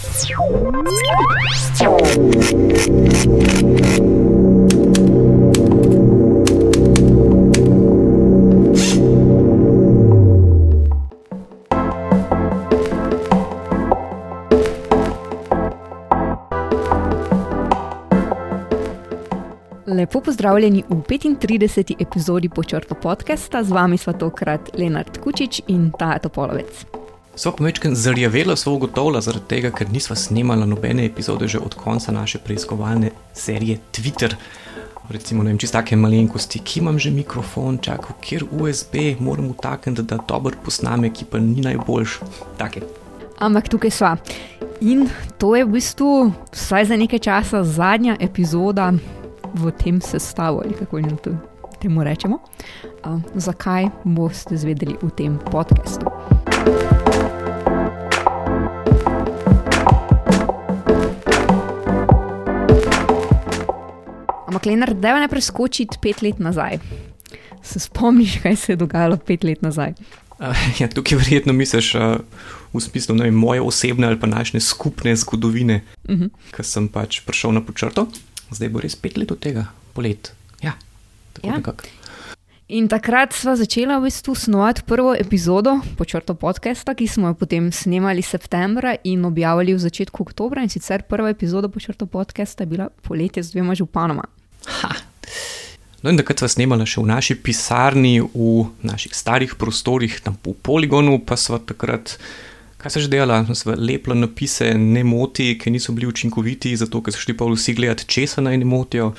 Lepo pozdravljeni v 35. epizodi počrto podcasta, z vami sva tokrat Lenard Kučič in Taja Topolovec. So pa večkrat zarjavela, so ugotovila, zaradi tega, ker nisva snimala nobene epizode že od konca naše preiskovalne serije Twitter. Recimo, ne vem, čisto take malenkosti, ki imam že mikrofon, čakam, kjer USB moram utakniti, da dober posname, ki pa ni najboljš. Take. Ampak tukaj sva. In to je v bistvu, vsaj za nekaj časa, zadnja epizoda v tem sestavu, ali kako jim to temu rečemo. Uh, zakaj boste zvedeli v tem podkastu? Ampak, Lenar, da ne preskočiti pet let nazaj. Se spomniš, kaj se je dogajalo pet let nazaj? Uh, ja, tukaj verjetno misliš uh, v smislu vem, moje osebne ali pa naše skupne zgodovine, uh -huh. ker sem pač prišel na počrto. Zdaj bo res pet let od tega, polet. Ja, tako ja. nekako. In takrat smo začeli v bistvu snovati prvo epizodo počrto podcasta, ki smo jo potem snemali septembra in objavili v začetku oktobra. In sicer prva epizoda počrto podcasta je bila poletje z dvema županoma. Ha. No, in takrat smo snemali še v naši pisarni, v naših starih prostorih, tam po poligonu, pa smo takrat. Kaj se že dela, smo lepili napise, ne moti, ki niso bili učinkoviti, zato ker so šli pa vsi gledati, če se naj ne motijo.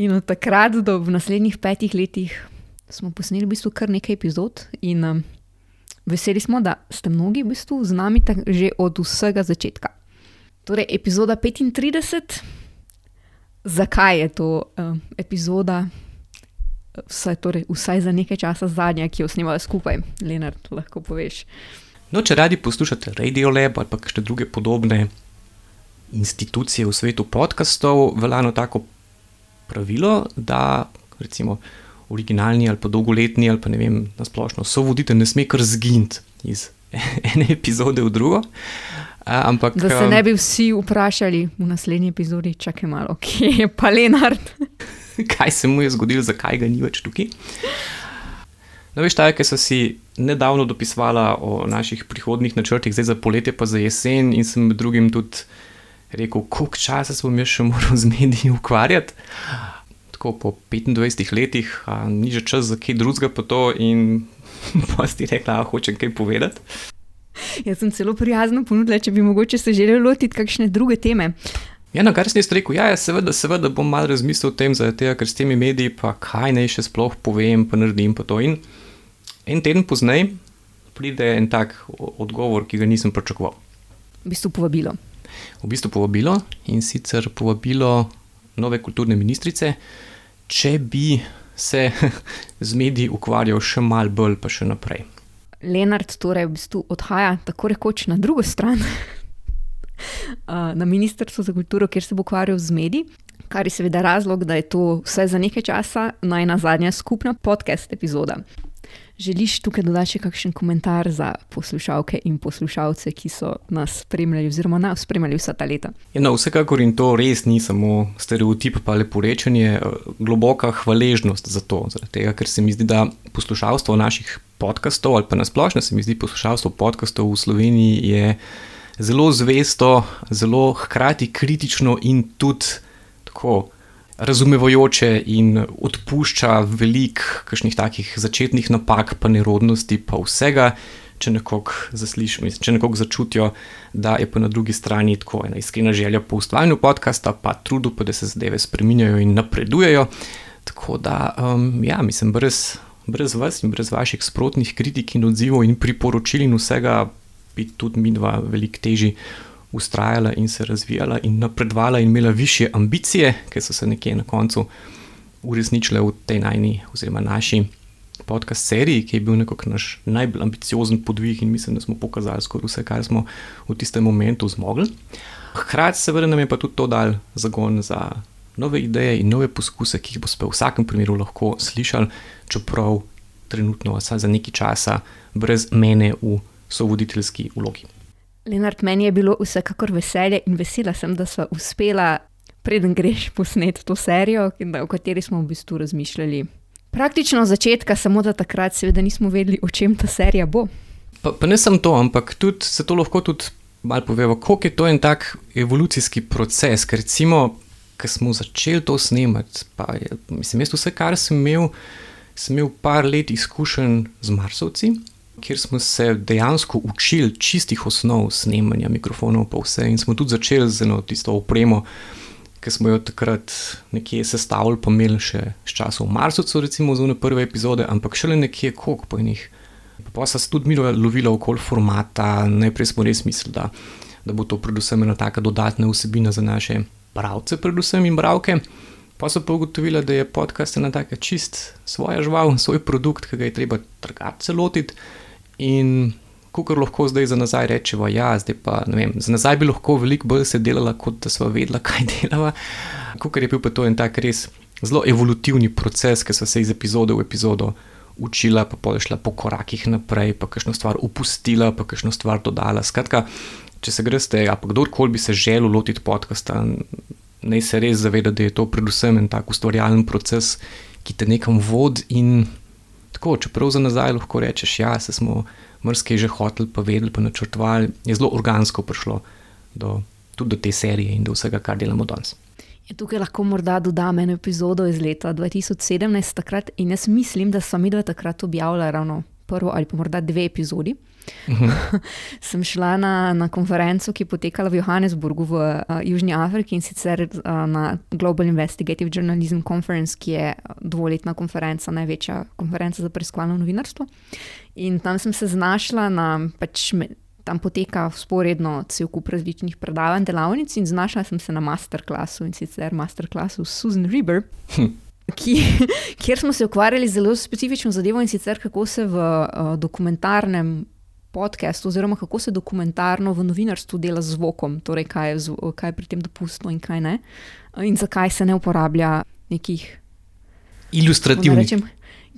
In od takrat do naslednjih petih letih smo posneli v bistvu kar nekaj epizod, in um, veseli smo, da ste mnogi v bistvu z nami že od vsega začetka. Torej, epizoda 35. Zakaj je to um, epizoda, vsaj, torej, vsaj za nekaj časa zadnja, ki jo snimamo skupaj, Leonard, lahko poveš? No, če radi poslušate Radio Lab ali pa še druge podobne institucije v svetu podkastov, velja eno tako pravilo, da recimo originalni ali pa dolgoletni ali pa ne vem, na splošno so voditelj ne sme kar zginiti iz ene epizode v drugo. Ampak, da se ne bi vsi vprašali v naslednji epizodi, čakaj malo, kje je pa Lenard. kaj se mu je zgodilo, zakaj ga ni več tukaj. No, veš, taj, ki so si nedavno dopisovali o naših prihodnih načrtih, zdaj za poletje, pa za jesen, in sem med drugim tudi rekel, koliko časa se bom jaz še moral z mediji ukvarjati. Tako po 25 letih, a, ni že čas za kaj drugega, pa to in pa si rekla, hočem kaj povedati. Jaz sem celo prijazno ponudila, če bi mogoče se želel lotiti kakšne druge teme. Ja, na kar si rekel, ja, ja, seveda, seveda bom malo razmislil o tem, tega, ker s temi mediji, pa kaj naj še sploh povem, pa naredim pa to. In en teden pozneje pride en tak odgovor, ki ga nisem pričakoval. V bistvu povabilo. V bistvu povabilo in sicer povabilo nove kulturne ministrice, če bi se z mediji ukvarjal še malo bolj, pa še naprej. Lenard torej v bistvu odhaja tako rekoč na drugo stran. Na Ministrstvo za kulturo, kjer se bo ukvarjal z mediji, kar je seveda razlog, da je to vse za nekaj časa najna zadnja skupna podcast epizoda. Želiš tukaj dodati še kakšen komentar za poslušalke in poslušalce, ki so nas spremljali, oziroma nas spremljali vsa ta leta? Ja, no, vsekakor in to res ni samo stereotip, pa lepo rečenje, globoka hvaležnost za to. Tega, ker se mi zdi, da poslušalstvo naših podkastov, ali pa nasplošno se mi zdi poslušalstvo podkastov v Sloveniji, je zelo zvesto, zelo hkrati kritično in tudi tako razumevajoče in odpušča veliko kakšnih takih začetnih napak, pa nerodnosti, pa vsega, če nekoga zaslišijo, če nekoga začutijo, da je pa na drugi strani tako ena iskrena želja po ustvarjanju podcasta, pa trudu, pa da se zadeve spreminjajo in napredujejo. Tako da, um, ja, mislim, brez, brez vas in brez vaših sprotnih kritik in odzivov in priporočil in vsega, bi tudi mi dva veliko težji ustrajala in se razvijala in napredovala in imela više ambicije, ki so se nekje na koncu uresničile v tej najni, oziroma naši podcast seriji, ki je bil nekako naš najbolj ambiciozen podvig in mislim, da smo pokazali skoraj vse, kar smo v tistem momentu zmogli. Hkrati, seveda, nam je pa tudi to dal zagon za nove ideje in nove poskuse, ki jih boste v vsakem primeru lahko slišali, čeprav trenutno, vsaj za nekaj časa, brez mene v sovoditeljski vlogi. Lenart, meni je bilo vsekakor veselje in vesela sem, da so uspela, preden greš posnet to serijo, o kateri smo v bistvu razmišljali. Praktično od začetka, samo da takrat seveda nismo vedeli, o čem ta serija bo. Pa, pa ne samo to, ampak tudi se to lahko tudi malo povemo, koliko je to en tak evolucijski proces. Ker recimo, ko smo začeli to snemati, pa je, mislim, jaz vse, kar sem imel, sem imel par let izkušenj z Marsovci, kjer smo se dejansko učili čistih osnov snemanja mikrofonov, pa vse. In smo tudi začeli z eno tisto opremo, ki smo jo takrat nekje sestavili, pa imeli še s časom Marsovcev, recimo za prve epizode, ampak šele nekje koliko po njih. Pa se tudi mi lovila okoli formata, najprej smo res mislili, da, da bo to predvsem ena taka dodatna vsebina za naše bralce, predvsem in bralke. Pa so pa ugotovili, da je podcast ena taka čist svoja žival, svoj produkt, ki ga je treba trgati celotiti. In kar lahko zdaj za nazaj rečemo, ja, zdaj pa ne vem, za nazaj bi lahko veliko bolj se delala, kot da smo vedela, kaj delava. Kukor je bil pa to en tak res zelo evolutivni proces, ki so se iz epizode v epizodo učila, pa pa šla po korakih naprej, pa kakšno stvar upustila, pa kakšno stvar dodala. Skratka, če se greste, a pa kdorkoli bi se želel lotiti podcasta, naj se res zaveda, da je to predvsem en tak ustvarjalen proces, ki te nekam vodi in tako, čeprav za nazaj lahko rečeš, ja, se smo mrske že hoteli, pa vedeli, pa načrtovali, je zelo organsko prišlo do, tudi do te serije in do vsega, kar delamo danes. Tukaj lahko morda dodam eno epizodo iz leta 2017, takrat, in jaz mislim, da sem midva takrat objavila ravno prvo ali pa morda dve epizodi. Uh mhm. -huh. sem šla na, na konferenco, ki je potekala v Johannesburgu v uh, Južni Afriki in sicer uh, na Global Investigative Journalism Conference, ki je dvoletna konferenca, največja konferenca za preiskovalno novinarstvo. In tam sem se znašla na pač. Tam poteka sporedno cel kup različnih predavanj, delavnic, in znašla sem se na masterclassu in sicer masterclassu Susan Reber, hm. ki, kjer smo se ukvarjali z zelo specifično zadevo in sicer kako se v uh, dokumentarnem podkastu, oziroma kako se dokumentarno v novinarstvu dela z zvokom, torej kaj je, zvo, kaj je pri tem dopustno in kaj ne, in zakaj se ne uporablja nekih ilustrativnih.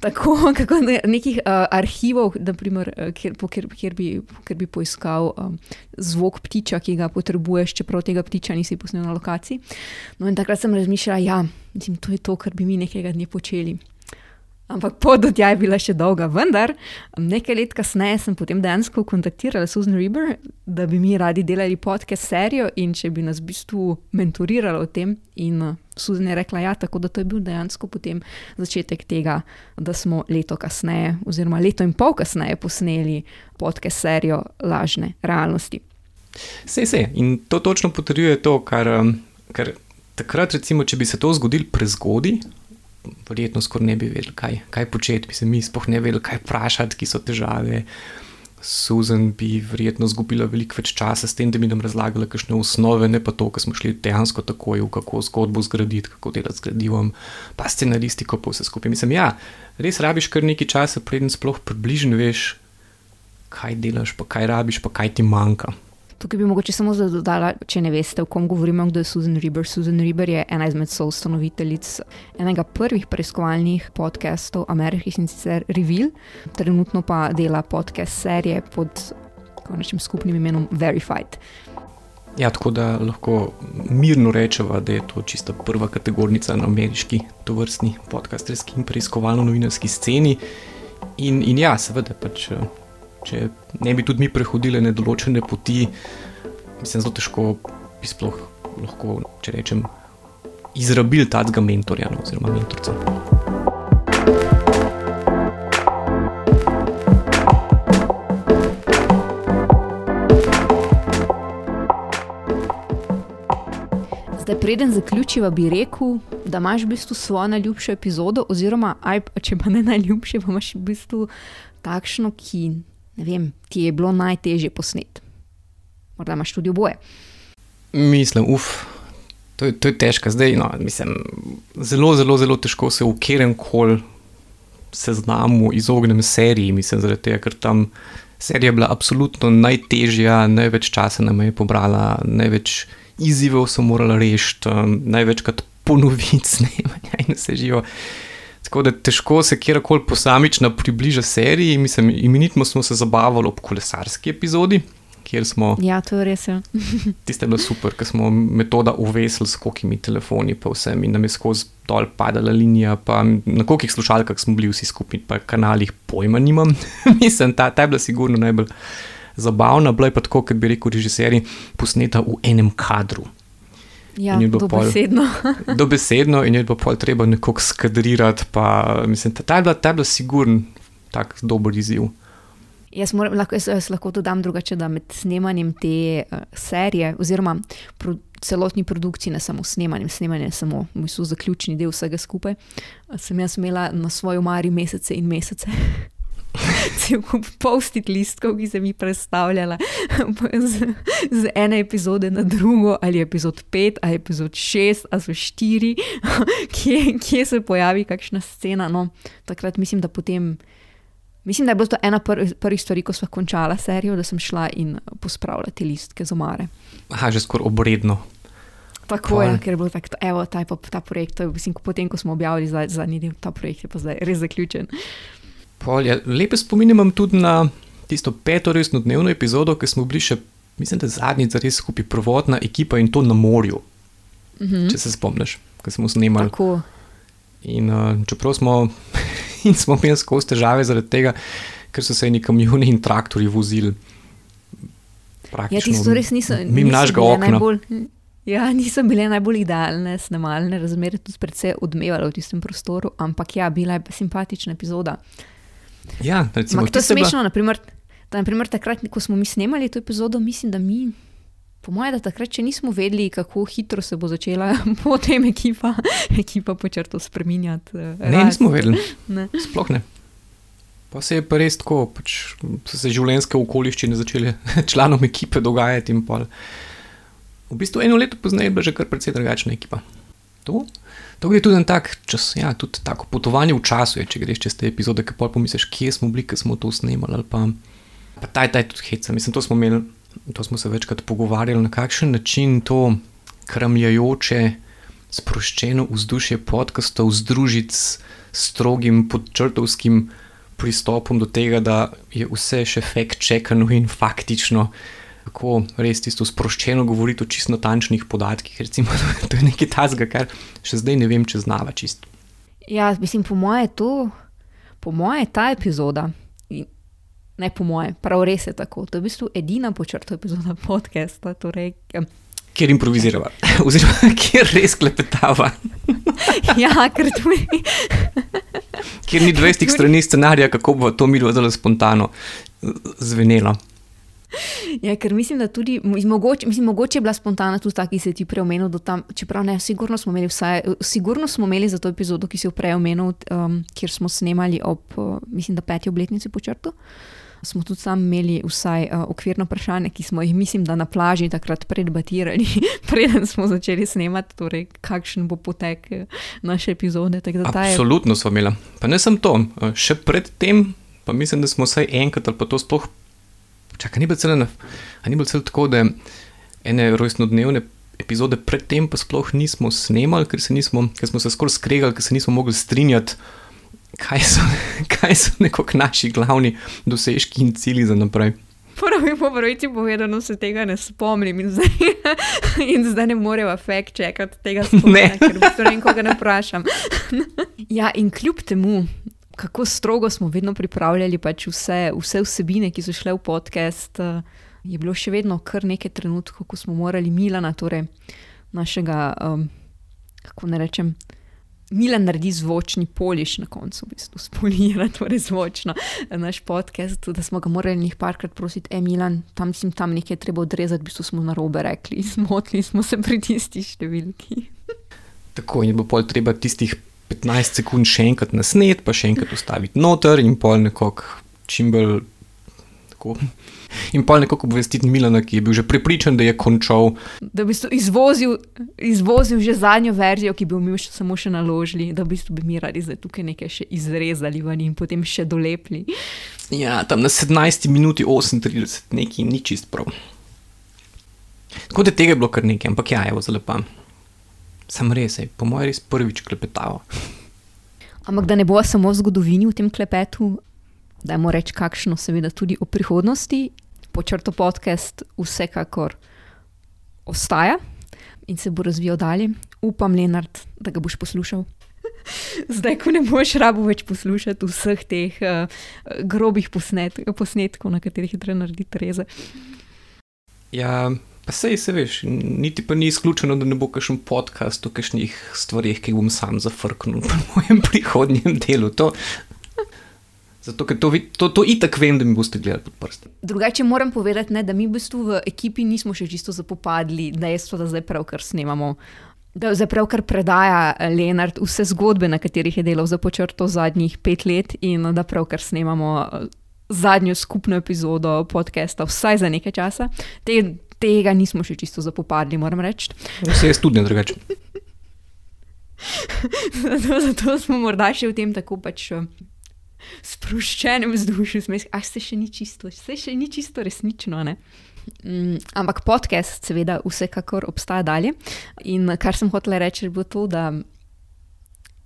Tako, kako ne, nekih uh, arhivov, naprimer, kjer, kjer, kjer, bi, kjer bi poiskal um, zvok ptiča, ki ga potrebuješ, čeprav tega ptiča nisi posnel na lokaciji. No, in takrat sem razmišljala, ja, to je to, kar bi mi nekega dne počeli. Ampak pot do tja je bila še dolga, vendar nekaj let kasneje sem potem dejansko kontaktirala Susan Reber, da bi mi radi delali podcast serijo in če bi nas v bistvu mentorirala o tem. In uh, Susan je rekla, ja, tako da to je bil dejansko potem začetek tega, da smo leto kasneje, oziroma leto in pol kasneje, posneli podcast serijo Lažne realnosti. Se, se, in to točno potrjuje to, kar, um, kar takrat, recimo, če bi se to zgodilo prezgodaj verjetno skoraj ne bi vedeli, kaj, kaj početi, bi se mi sploh ne vedeli, kaj vprašati, ki so težave. Susan bi verjetno izgubila veliko več časa s tem, da bi nam razlagala, kakšne osnove, ne pa to, kar smo šli dejansko takoj v kako zgodbo zgraditi, kako delati z gradivom, pa scenaristiko, pa vse skupaj. Mislim, ja, res rabiš kar nekaj časa, preden sploh približno veš, kaj delaš, pa kaj rabiš, pa kaj ti manjka. Tukaj bi mogoče samo dodala, če ne veste, o kom govorimo, kdo je Susan Reber. Susan Reber je ena izmed soustanoviteljic enega prvih preiskovalnih podcastov Amerike in sicer Reveal, trenutno pa dela podcast serije pod nečim skupnim imenom Verified. Ja, tako da lahko mirno rečemo, da je to čista prva kategorija na ameriški tovrstni podcasterski in preiskovalno-novinarski sceni. In, in ja, seveda pač če ne bi tudi mi prehodili nedoločene poti, mislim, zelo težko bi sploh lahko, če rečem, izrabili tega mentorja no, oziroma mentorca. Zdaj, preden zaključiva, bi rekel, da imaš v bistvu svojo najljubšo epizodo, oziroma, aj, če pa ne najljubše, pa imaš v bistvu takšno, ki ne vem, ti je bilo najtežje posnet? Morda imaš tudi oboje. Mislim, uf, to je, to je težko. Zdaj, no, mislim, zelo, zelo, zelo težko se v kjerem koli seznamu izognem seriji, mislim, zaradi tega, ker tam serija je bila absolutno najtežja, največ časa nam je pobrala, največ izzivov sem morala rešiti, um, največkrat ponoviti snemanje in vse živo. Tako da težko se kjerkoli posamično približa seriji. Mislim, imenitno smo se zabavali ob kolesarski epizodi, kjer smo. Ja, to je res. Ja. Tiste je bilo super, ker smo metoda uvesili s kokimi telefoni, pa vsem in nam je skozi dol padala linija, pa na kokih slušalkah smo bili vsi skupaj, pa kanalih pojma nimam. Mislim, ta, ta je bila sigurno najbolj zabavna, bila je pa tako, kot bi rekel režiserji, posneta v enem kadru. Ja, In bilo pol- dobesedno. Dobesedno in je pa pol treba nekako skadrirati, pa mislim, ta, ta je bila, ta je bila sigurno tak dober izziv. Jaz, moram, lahko, jaz, jaz lahko dodam drugače, da med snemanjem te uh, serije, oziroma pro, celotni produkciji, ne samo snemanjem, snemanje je samo v bistvu zaključni del vsega skupaj, uh, sem jaz imela na svoji omari mesece in mesece. Cel kup postit listkov, ki sem jih predstavljala z, z ene epizode na drugo, ali epizod 5, ali epizod 6, ali so 4, kje, kje se pojavi kakšna scena. No, takrat mislim, da potem. Mislim, da je bila to ena pr prvih stvari, ko smo končala serijo, da sem šla in pospravila te listke z omare. Aha, že skoraj obredno. Tako je, ker je bilo tako, evo, ta, je ta projekt, to je, mislim, potem, ko smo objavili za- zadnji del, ta projekt je pa zdaj res zaključen. Pol, ja, lepe spomine imam tudi na tisto peto resno dnevno epizodo, ki smo bili še, mislim, da zadnjič res skupaj prvotna ekipa in to na morju, Mhm. če se spomniš, ko smo snemali. Tako. In uh, čeprav smo, in smo imeli skozi težave zaradi tega, ker so se eni kamioni in traktori vozili. Ja, tisto res niso. Mim našega okna. Najbolj, ja, niso bile najbolj idealne snemalne razmere, tudi precej odmevalo v tistem prostoru, ampak ja, bila je pa simpatična epizoda. Ja, recimo, Ampak to je je bila- smešno, naprimer, da naprimer, takrat, ko smo mi snemali to epizodo, mislim, da mi, po mojem, da takrat še nismo vedeli, kako hitro se bo začela potem ekipa, ekipa po črtu spreminjati. eh, Ne, rast. nismo vedeli, Ne. sploh ne. Pa se je pa res tako, pač so se življenjske okoliščine začele članom ekipe dogajati in pol. V bistvu eno leto pozneje je bila že kar precej drugačna ekipa. To, to gre tudi en tak čas, ja, tudi tako potovanje v času je, če greš čez te epizode, ki pol pomisliš, kje smo bili, ko smo to snemali ali pa. Pa taj, taj tudi heca. Mislim, to smo imeli, to smo se večkrat pogovarjali, na kakšen način to kramljajoče, sproščeno vzdušje podkastov združiti s strogim podčrtovskim pristopom do tega, da je vse še fact-checkano in faktično. Kako res tisto sproščeno govoriti o čisto natančnih podatkih. Recimo, to je nekaj tazga, kar še zdaj ne vem, če znava čist. Ja, mislim, po moje je to, po moje je ta epizoda. Ne po moje, prav res je tako. To je v bistvu edina počrta epizoda podcasta. Torej, em, Kjer improvizirava, oziroma kjer res klepetava, ja, ker tudi. kjer ni 20 strani scenarija, kako bo to milo zelo spontano z- zvenelo. Ja, ker mislim, da tudi, mogoče, mislim, mogoče je bila spontana tudi ta, ki se ti prej omenil, da tam, čeprav ne, sigurno smo imeli vsaj, sigurno smo imeli za to epizodo, ki si jo prej omenil, um, kjer smo snemali ob, uh, mislim, da peti obletnici počrtu. Smo tudi tam imeli vsaj uh, okvirno vprašanje, ki smo jih, mislim, na plaži takrat predebatirali, preden smo začeli snemati, torej kakšen bo potek eh, naše epizode. ta je- Absolutno smo imeli. Pa ne samo to, eh, še predtem, pa mislim, da smo vsaj enkrat ali pa to sploh. Čakaj, ni bilo celo, na- ni bilo celo tako, da ene rojstnodnevne epizode predtem pa sploh nismo snemali, ker, nismo, ker smo se skoraj skregali, ker se nismo mogli strinjati, kaj so, kaj so nekako naši glavni dosežki in cilji za naprej. Prvi po pravici povedano se tega ne spomnim in zdaj, in zdaj ne moreva fact checkati tega spomina, ker v bistvu ne vem, koga ne vprašam. ja, in kljub temu, kako strogo smo vedno pripravljali pač vse, vse vsebine, ki so šle v podcast, eh, je bilo še vedno kar nekaj trenutkov, ko smo morali Milana, torej našega, um, kako ne rečem. Milan naredi zvočni poliš na koncu, v bistvu spolira, torej zvočno naš podcast, da smo ga morali njih parkrat prositi, e Milan, tam si tam nekaj treba odrezati, v bistvu smo na robe rekli, zmotili smo se pri tisti številki. Tako in bo pol treba tistih 15 sekund še enkrat nasnet, pa še enkrat ustaviti noter in pol nekako čim bolj. Tako. In pol nekako obvestiti Milana, ki je bil že prepričan, da je končal. Da bi izvozil, izvozil že zadnjo verzijo, ki bi jo mi še samo še naložili, da v bistvu bi mi radi zdaj tukaj nekaj še izrezali ven in potem še dolepili. Ja, tam na 17 minuti 38, neki ni čist prav. Tako da tega je bilo kar nekaj, ampak ja, evo, zelo pa. Sam res, ej, po mojem, res prvič klepetava. Ampak da ne bo samo v zgodovini v tem klepetu, dajmo reči kakšno, seveda tudi o prihodnosti. počrto podcast vsekakor ostaja in se bo razvijal dalje. Upam, Lenard, da ga boš poslušal. Zdaj, ko ne boš rabo več poslušati vseh teh uh, grobih posnet, posnetkov, na katerih je treba narediti Tereza. Ja, pa sej se veš, niti pa ni izključeno, da ne bo kakšen podcast o kakšnih stvarih, ki bom sam zafrknil v mojem prihodnjem delu. To, Zato, ker to, to, to itak vem, da mi boste gledali pod prsti. Drugače moram povedati, ne, da mi v bistvu v ekipi nismo še čisto zapopadli dejstvo, da zdaj pravkar snemamo. Da zdaj pravkar predaja Leonard vse zgodbe, na katerih je delal za počrto zadnjih pet let, in da pravkar snemamo eh, zadnjo skupno epizodo podcasta, vsaj za nekaj časa. Te, tega nismo še čisto zapopadli, moram reči. Vse je tudi drugače. zato, zato smo morda še v tem tako pač. Uh, sproščenem vzdušju, smisel, ah, se še ni čisto, se še ni čisto resnično. Mm, ampak podcast, seveda, vsekakor obstaja dalje. In kar sem hotel reči, je to, da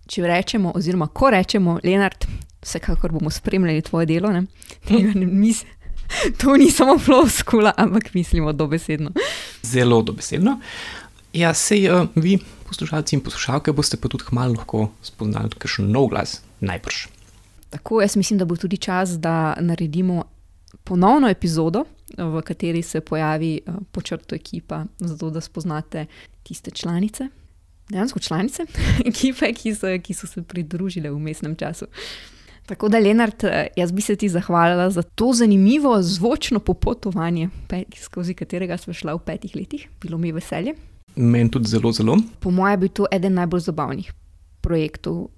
če rečemo, oziroma ko rečemo, Leonard, vsekakor bomo spremljali tvoje delo. Ne? Mis, to ni samo floskula, ampak mislimo dobesedno. Zelo dobesedno. Ja, sej uh, vi, poslušalci in poslušalke, boste pa tudi kmalo lahko spoznali kakšen nov glas, najbrž. Tako, jaz mislim, da bo tudi čas, da naredimo ponovno epizodo, v kateri se pojavi uh, počrto ekipa, zato da spoznate tiste članice, dejansko članice ekipe, ki so, ki so se pridružile v mestnem času. Tako da, Lenart, eh, jaz bi se ti zahvalila za to zanimivo zvočno popotovanje, skozi katerega smo šli v petih letih. Bilo mi je veselje. Meni tudi zelo, zelo. Po mojem, je bil to eden najbolj zabavnih projektov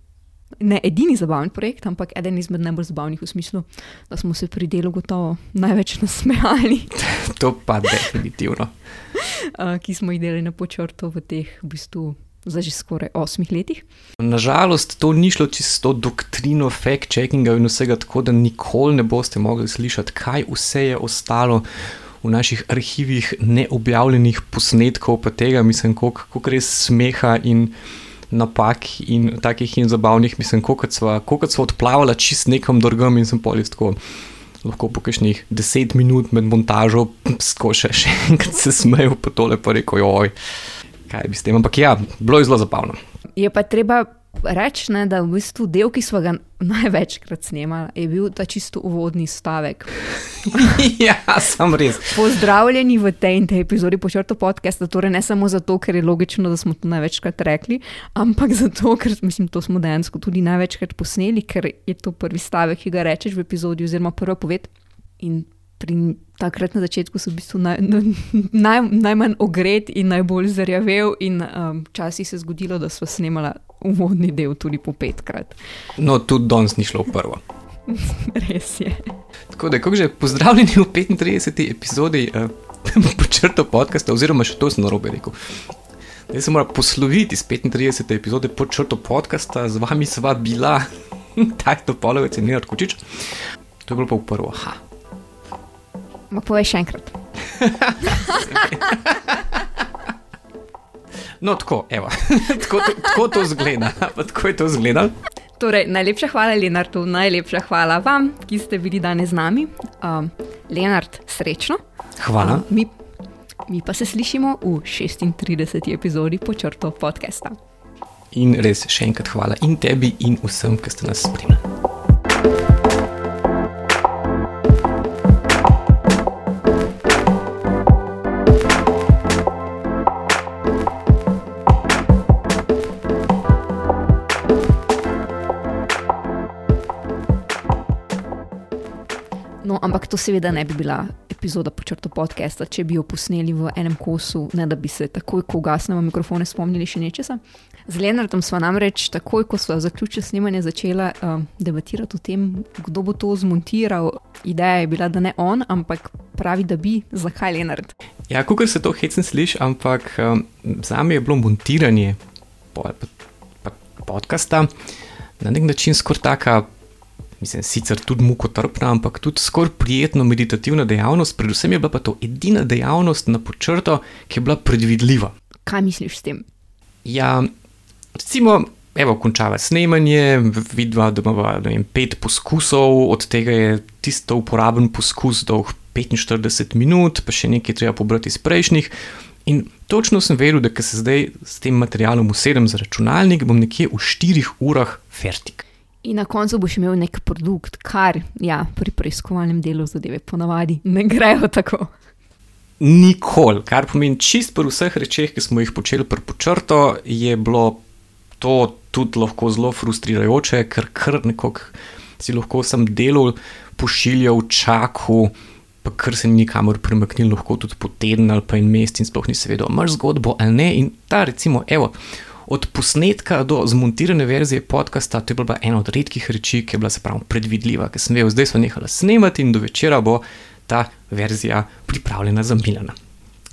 ne edini zabavni projekt, ampak eden izmed najbolj zabavnih v smislu, da smo se pri delu gotovo največ nasmejali. to pa definitivno. uh, ki smo jih delali na počrtu v teh v bistvu. Za že skoraj osmih letih. Nažalost, to ni šlo čisto doktrino fact-checkinga in vsega tako, da nikoli ne boste mogli slišati, kaj vse je ostalo v naših arhivih neobjavljenih posnetkov, pa tega, mislim, koliko res smeha in napak in takih in zabavnih, mislim, kot smo odplavali čist nekam drugam in sem polis tako. Lahko po kakšnih deset minut med montažo, tako še, še enkrat se smejo, pa tole pa reko, oj, kaj bi s tem. Ampak ja, bilo je zelo zabavno. Je pa treba reči, ne, da v bistvu del, ki smo ga največkrat snemali, je bil ta čisto uvodni stavek. ja, sem res. Pozdravljeni v tej in tej epizodi počrto podcasta. Torej, ne samo zato, ker je logično, da smo to največkrat rekli, ampak zato, ker mislim, to smo dejansko tudi največkrat posneli, ker je to prvi stavek, ki ga rečeš v epizodi, oziroma prvi poved. In pri takrat na začetku so v bistvu naj, naj, najmanj ogret in najbolj zarjavel, in včasih um, se je zgodilo, da smo snemali uvodni del tudi po petkrat. No, tudi danes ni šlo v prvo. Res je. Tako da, kako že pozdravljeni v 35. epizodi uh, počrto podcasta, oziroma še to sem na robe rekel. Zdaj se mora posloviti iz 35. epizode počrto podcasta, z vami sva bila, tako polovec in ne odkučič. To je bilo pa v prvo. Ha. Ma povej še enkrat. No, tako, tako, tako to zgleda. tako je to zgledalo. Torej, najlepša hvala, Leonard, najlepša hvala vam, ki ste bili danes z nami. Um, Leonard, srečno. Hvala. Um, mi, mi pa se slišimo v 36. epizodi počrto podcasta. In res še enkrat hvala in tebi, in vsem, ki ste nas spremljali. Ampak to seveda ne bi bila epizoda počrto podcasta, če bi jo posneli v enem kosu, ne da bi se takoj, ko ugasnemo mikrofone, spomnili še nečesa. Z Leonardom smo namreč takoj, ko smo zaključili snemanje, začela uh, debatirati o tem, kdo bo to zmontiral. Ideja je bila, da ne on, ampak pravi, da bi, zakaj Leonard. Ja, kako se to hecen sliši, ampak um, za me je bilo montiranje po, po, po, podcasta na nek način skoraj taka mislim, sicer tudi mukotrpna, ampak tudi skoraj prijetno meditativna dejavnost, predvsem je bila pa to edina dejavnost na počrto, ki je bila predvidljiva. Kaj misliš s tem? Ja, recimo, evo, končava snemanje, vidva, da imamo vem, pet poskusov, od tega je tisto uporaben poskus dolg 45 minut, pa še nekaj treba pobrati iz prejšnjih. In točno sem vedel, da se zdaj s tem materialom usedem za računalnik, bom nekje v 4 urah fertik. In na koncu boš imel nek produkt, kar ja, pri preiskovalnem delu zadeve ponavadi ne grejo tako. Nikoli, kar pomeni čist pri vseh rečeh, ki smo jih počeli pri počrto, je bilo to tudi lahko zelo frustrirajoče, ker kar nekako si lahko sem delal, pošiljal, čakal, pa kar se ni nikamor premaknil, lahko tudi po teden ali pa en mesec in sploh nisi vedel, imaš zgodbo ali ne. In ta, recimo, evo, od posnetka do zmontirane verzije podcasta, to je bila ena od redkih reči, ki je bila se pravi predvidljiva, ker sem vedel, zdaj smo nehali snemati in do večera bo ta verzija pripravljena za Milana.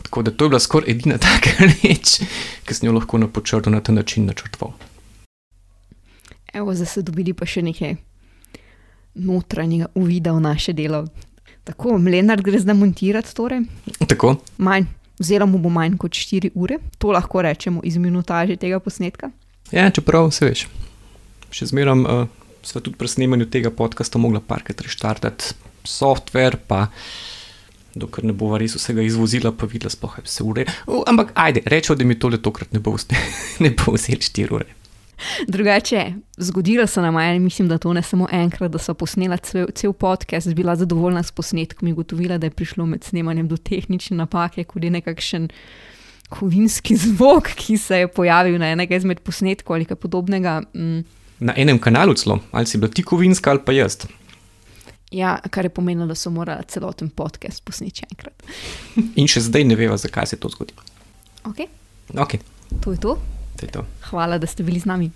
Tako da to je bila skoraj edina taka reč, ki sem jo lahko na počrtu na ta način načrtoval. Evo, zdaj se dobili pa še nekaj notranjega uvida v naše delo. Tako, Mlenar gre zdaj montirati, torej. Tako. Manj, oziroma mu bo manj kot 4 ure, to lahko rečemo iz minutaže tega posnetka. Ja, čeprav se veš, še zmeraj uh, sva tudi pri snemanju tega podcasta mogla parkrat reštartati software, pa dokler ne bo res vsega izvozila, pa videla sploh vse ure. Uh, ampak ajde, rečemo, da mi tole tokrat ne bo, ne bo vzel 4 ure. Drugače, zgodilo se nam je, mislim, da to ne samo enkrat, da so posnela cel, cel podcast, bila zadovoljna s posnetkom in ugotovila, da je prišlo med snemanjem do tehnične napake, kot je nekakšen kovinski zvok, ki se je pojavil na enega izmed posnetkov ali kaj podobnega. Mm. Na enem kanalu celo, ali si bila ti kovinska ali pa jaz. Ja, kar je pomenilo, da so morali celoten podcast posneti enkrat. in še zdaj ne veva, zakaj se je to zgodilo. Okay. Okay. To je. To to. Hvala, da ste bili z nami.